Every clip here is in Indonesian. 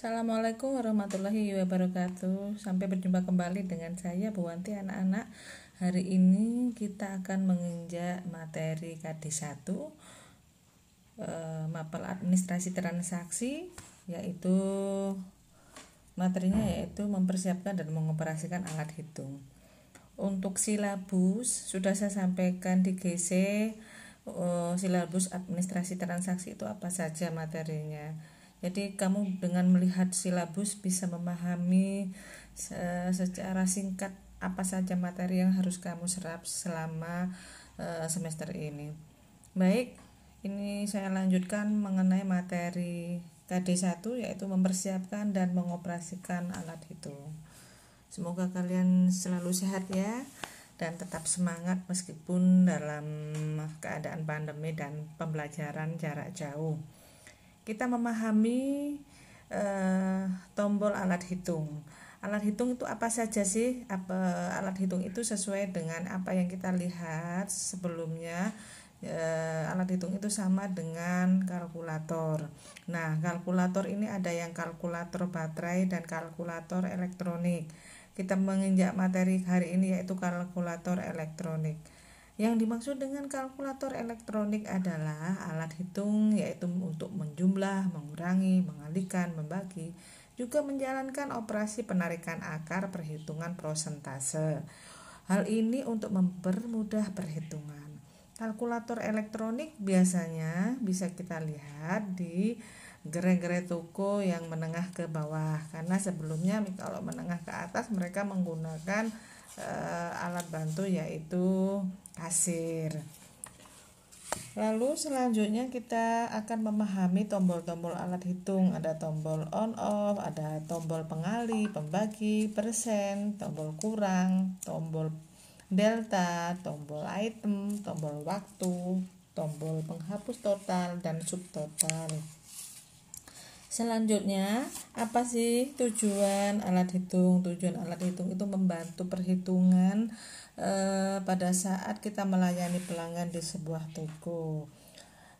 Assalamualaikum warahmatullahi wabarakatuh. Sampai berjumpa kembali dengan saya Bu Wanti anak-anak. Hari ini kita akan menginjak materi KD1 eh, Mapel administrasi transaksi Yaitu materinya yaitu mempersiapkan dan mengoperasikan alat hitung. Untuk silabus sudah saya sampaikan di GC eh, Silabus administrasi transaksi itu apa saja materinya jadi kamu dengan melihat silabus bisa memahami secara singkat apa saja materi yang harus kamu serap selama uh, semester ini. Baik, ini saya lanjutkan mengenai materi KD1 yaitu mempersiapkan dan mengoperasikan alat hitung. Semoga kalian selalu sehat ya dan tetap semangat meskipun dalam keadaan pandemi dan pembelajaran jarak jauh kita memahami uh, tombol alat hitung. Alat hitung itu apa saja sih? Apa alat hitung itu sesuai dengan apa yang kita lihat sebelumnya. Uh, alat hitung itu sama dengan kalkulator. Nah, kalkulator ini ada yang kalkulator baterai dan kalkulator elektronik. Kita menginjak materi hari ini yaitu kalkulator elektronik. Yang dimaksud dengan kalkulator elektronik adalah alat hitung yaitu untuk menjumlah, mengurangi, mengalihkan, membagi, juga menjalankan operasi penarikan akar perhitungan prosentase. Hal ini untuk mempermudah perhitungan. Kalkulator elektronik biasanya bisa kita lihat di gerai-gerai toko yang menengah ke bawah karena sebelumnya kalau menengah ke atas mereka menggunakan uh, alat bantu yaitu kasir. Lalu selanjutnya kita akan memahami tombol-tombol alat hitung. Ada tombol on off, ada tombol pengali, pembagi, persen, tombol kurang, tombol delta, tombol item, tombol waktu, tombol penghapus total dan subtotal. Selanjutnya, apa sih tujuan alat hitung? Tujuan alat hitung itu membantu perhitungan eh, pada saat kita melayani pelanggan di sebuah toko.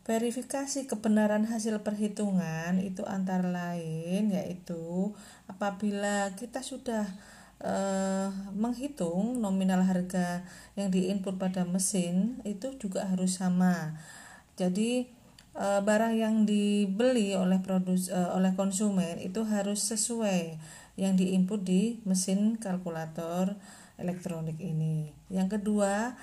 Verifikasi kebenaran hasil perhitungan itu antara lain yaitu apabila kita sudah eh, menghitung nominal harga yang diinput pada mesin itu juga harus sama. Jadi e, barang yang dibeli oleh produs e, oleh konsumen itu harus sesuai yang diinput di mesin kalkulator elektronik ini. Yang kedua,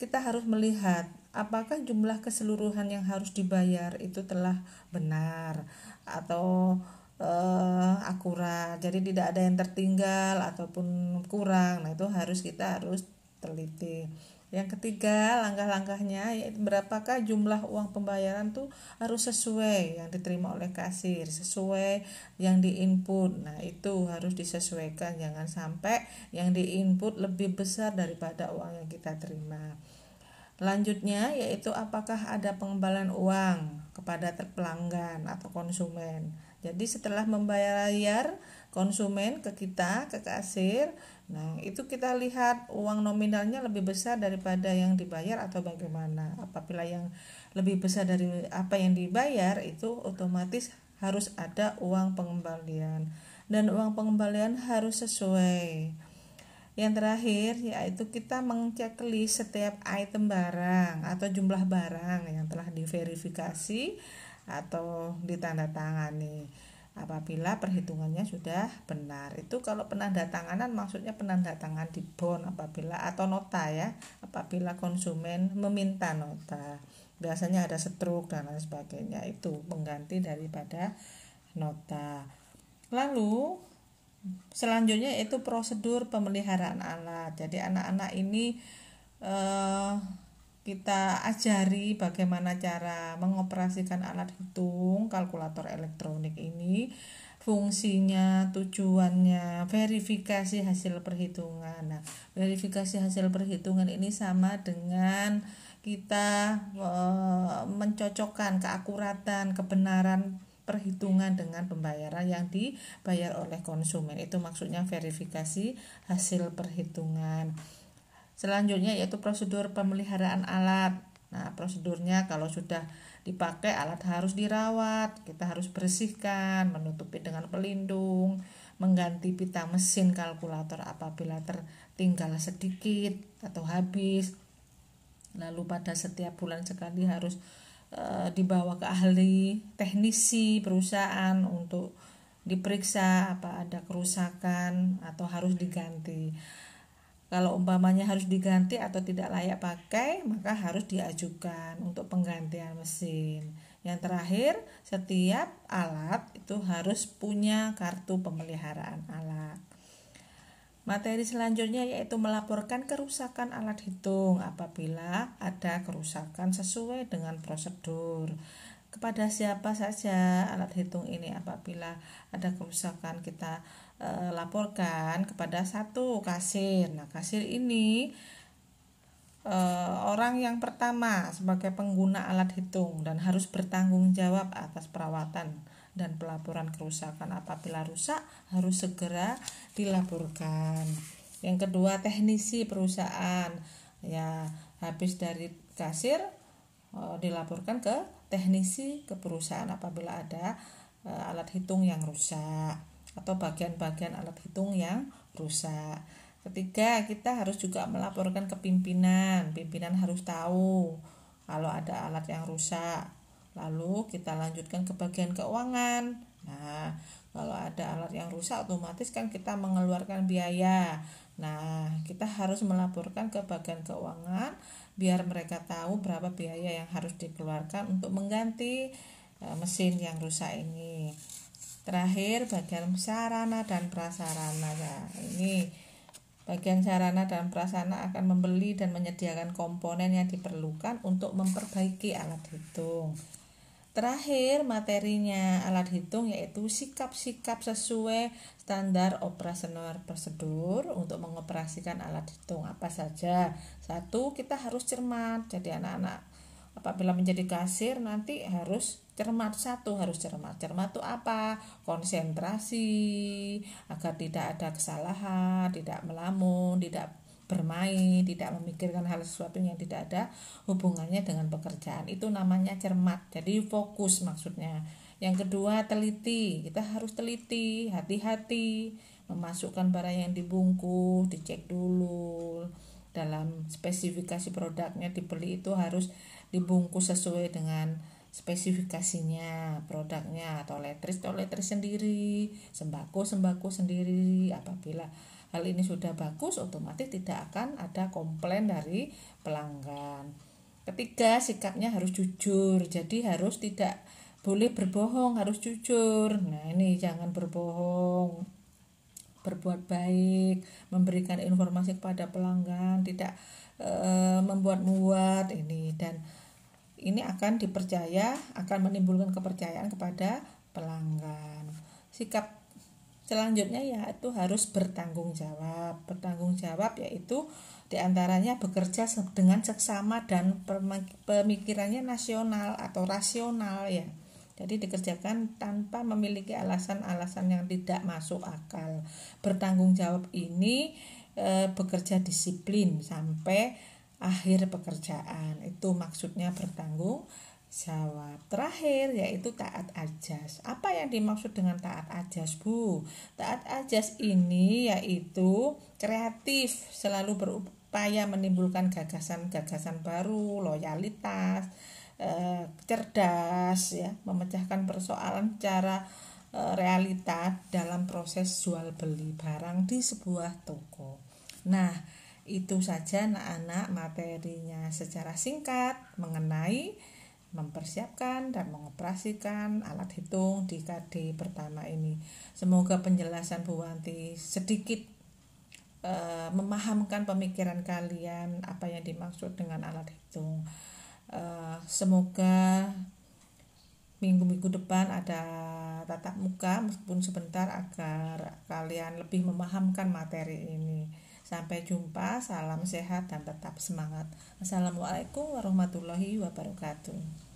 kita harus melihat apakah jumlah keseluruhan yang harus dibayar itu telah benar atau uh, akurat. Jadi tidak ada yang tertinggal ataupun kurang. Nah, itu harus kita harus teliti. Yang ketiga, langkah-langkahnya yaitu berapakah jumlah uang pembayaran tuh harus sesuai yang diterima oleh kasir, sesuai yang diinput. Nah, itu harus disesuaikan jangan sampai yang diinput lebih besar daripada uang yang kita terima. Lanjutnya yaitu apakah ada pengembalian uang kepada pelanggan atau konsumen. Jadi setelah membayar konsumen ke kita, ke kasir, Nah, itu kita lihat uang nominalnya lebih besar daripada yang dibayar atau bagaimana. Apabila yang lebih besar dari apa yang dibayar itu otomatis harus ada uang pengembalian dan uang pengembalian harus sesuai. Yang terakhir yaitu kita mengecek list setiap item barang atau jumlah barang yang telah diverifikasi atau ditandatangani apabila perhitungannya sudah benar itu kalau penanda tanganan maksudnya penanda tangan di bon apabila atau nota ya apabila konsumen meminta nota. Biasanya ada stroke dan lain sebagainya itu pengganti daripada nota. Lalu selanjutnya itu prosedur pemeliharaan alat. Jadi anak-anak ini eh, kita ajari bagaimana cara mengoperasikan alat hitung kalkulator elektronik ini fungsinya, tujuannya, verifikasi hasil perhitungan. Nah, verifikasi hasil perhitungan ini sama dengan kita e, mencocokkan keakuratan, kebenaran perhitungan dengan pembayaran yang dibayar oleh konsumen. Itu maksudnya verifikasi hasil perhitungan. Selanjutnya yaitu prosedur pemeliharaan alat. Nah, prosedurnya kalau sudah dipakai alat harus dirawat kita harus bersihkan menutupi dengan pelindung mengganti pita mesin kalkulator apabila tertinggal sedikit atau habis lalu pada setiap bulan sekali harus e, dibawa ke ahli teknisi perusahaan untuk diperiksa apa ada kerusakan atau harus diganti kalau umpamanya harus diganti atau tidak layak pakai, maka harus diajukan untuk penggantian mesin. Yang terakhir, setiap alat itu harus punya kartu pemeliharaan alat. Materi selanjutnya yaitu melaporkan kerusakan alat hitung apabila ada kerusakan sesuai dengan prosedur. Kepada siapa saja alat hitung ini apabila ada kerusakan kita e, laporkan kepada satu kasir. Nah, kasir ini e, orang yang pertama sebagai pengguna alat hitung dan harus bertanggung jawab atas perawatan dan pelaporan kerusakan apabila rusak harus segera dilaporkan. Yang kedua, teknisi perusahaan ya habis dari kasir dilaporkan ke teknisi ke perusahaan apabila ada e, alat hitung yang rusak atau bagian-bagian alat hitung yang rusak. Ketiga, kita harus juga melaporkan ke pimpinan. Pimpinan harus tahu kalau ada alat yang rusak. Lalu kita lanjutkan ke bagian keuangan. Nah, kalau ada alat yang rusak otomatis kan kita mengeluarkan biaya. Nah, kita harus melaporkan ke bagian keuangan biar mereka tahu berapa biaya yang harus dikeluarkan untuk mengganti eh, mesin yang rusak ini. Terakhir bagian sarana dan prasarana ya. Ini bagian sarana dan prasarana akan membeli dan menyediakan komponen yang diperlukan untuk memperbaiki alat hitung. Terakhir materinya alat hitung yaitu sikap-sikap sesuai standar operasional prosedur untuk mengoperasikan alat hitung apa saja. Satu, kita harus cermat. Jadi anak-anak apabila menjadi kasir nanti harus cermat satu harus cermat cermat itu apa konsentrasi agar tidak ada kesalahan tidak melamun tidak bermain tidak memikirkan hal sesuatu yang tidak ada hubungannya dengan pekerjaan. Itu namanya cermat. Jadi fokus maksudnya. Yang kedua teliti. Kita harus teliti. Hati-hati. Memasukkan barang yang dibungkus dicek dulu. Dalam spesifikasi produknya dibeli itu harus dibungkus sesuai dengan spesifikasinya produknya. Atau letris atau letris sendiri. Sembako sembako sendiri. Apabila hal ini sudah bagus otomatis tidak akan ada komplain dari pelanggan. Ketiga sikapnya harus jujur. Jadi harus tidak boleh berbohong harus jujur. Nah ini jangan berbohong. Berbuat baik memberikan informasi kepada pelanggan tidak e, membuat-buat ini. Dan ini akan dipercaya akan menimbulkan kepercayaan kepada pelanggan. Sikap selanjutnya ya itu harus bertanggung jawab. Bertanggung jawab yaitu di antaranya bekerja dengan seksama dan pemikirannya nasional atau rasional ya. Jadi dikerjakan tanpa memiliki alasan-alasan yang tidak masuk akal. Bertanggung jawab ini e, bekerja disiplin sampai akhir pekerjaan. Itu maksudnya bertanggung jawab terakhir yaitu taat ajas. Apa yang dimaksud dengan taat ajas bu? Taat ajas ini yaitu kreatif selalu berupaya menimbulkan gagasan-gagasan baru loyalitas eh, cerdas ya memecahkan persoalan cara eh, realita dalam proses jual beli barang di sebuah toko. Nah itu saja anak-anak materinya secara singkat mengenai mempersiapkan dan mengoperasikan alat hitung di KD pertama ini. Semoga penjelasan Bu Wanti sedikit uh, memahamkan pemikiran kalian apa yang dimaksud dengan alat hitung. Uh, semoga minggu-minggu depan ada tatap muka meskipun sebentar agar kalian lebih memahamkan materi ini. Sampai jumpa, salam sehat dan tetap semangat. Assalamualaikum warahmatullahi wabarakatuh.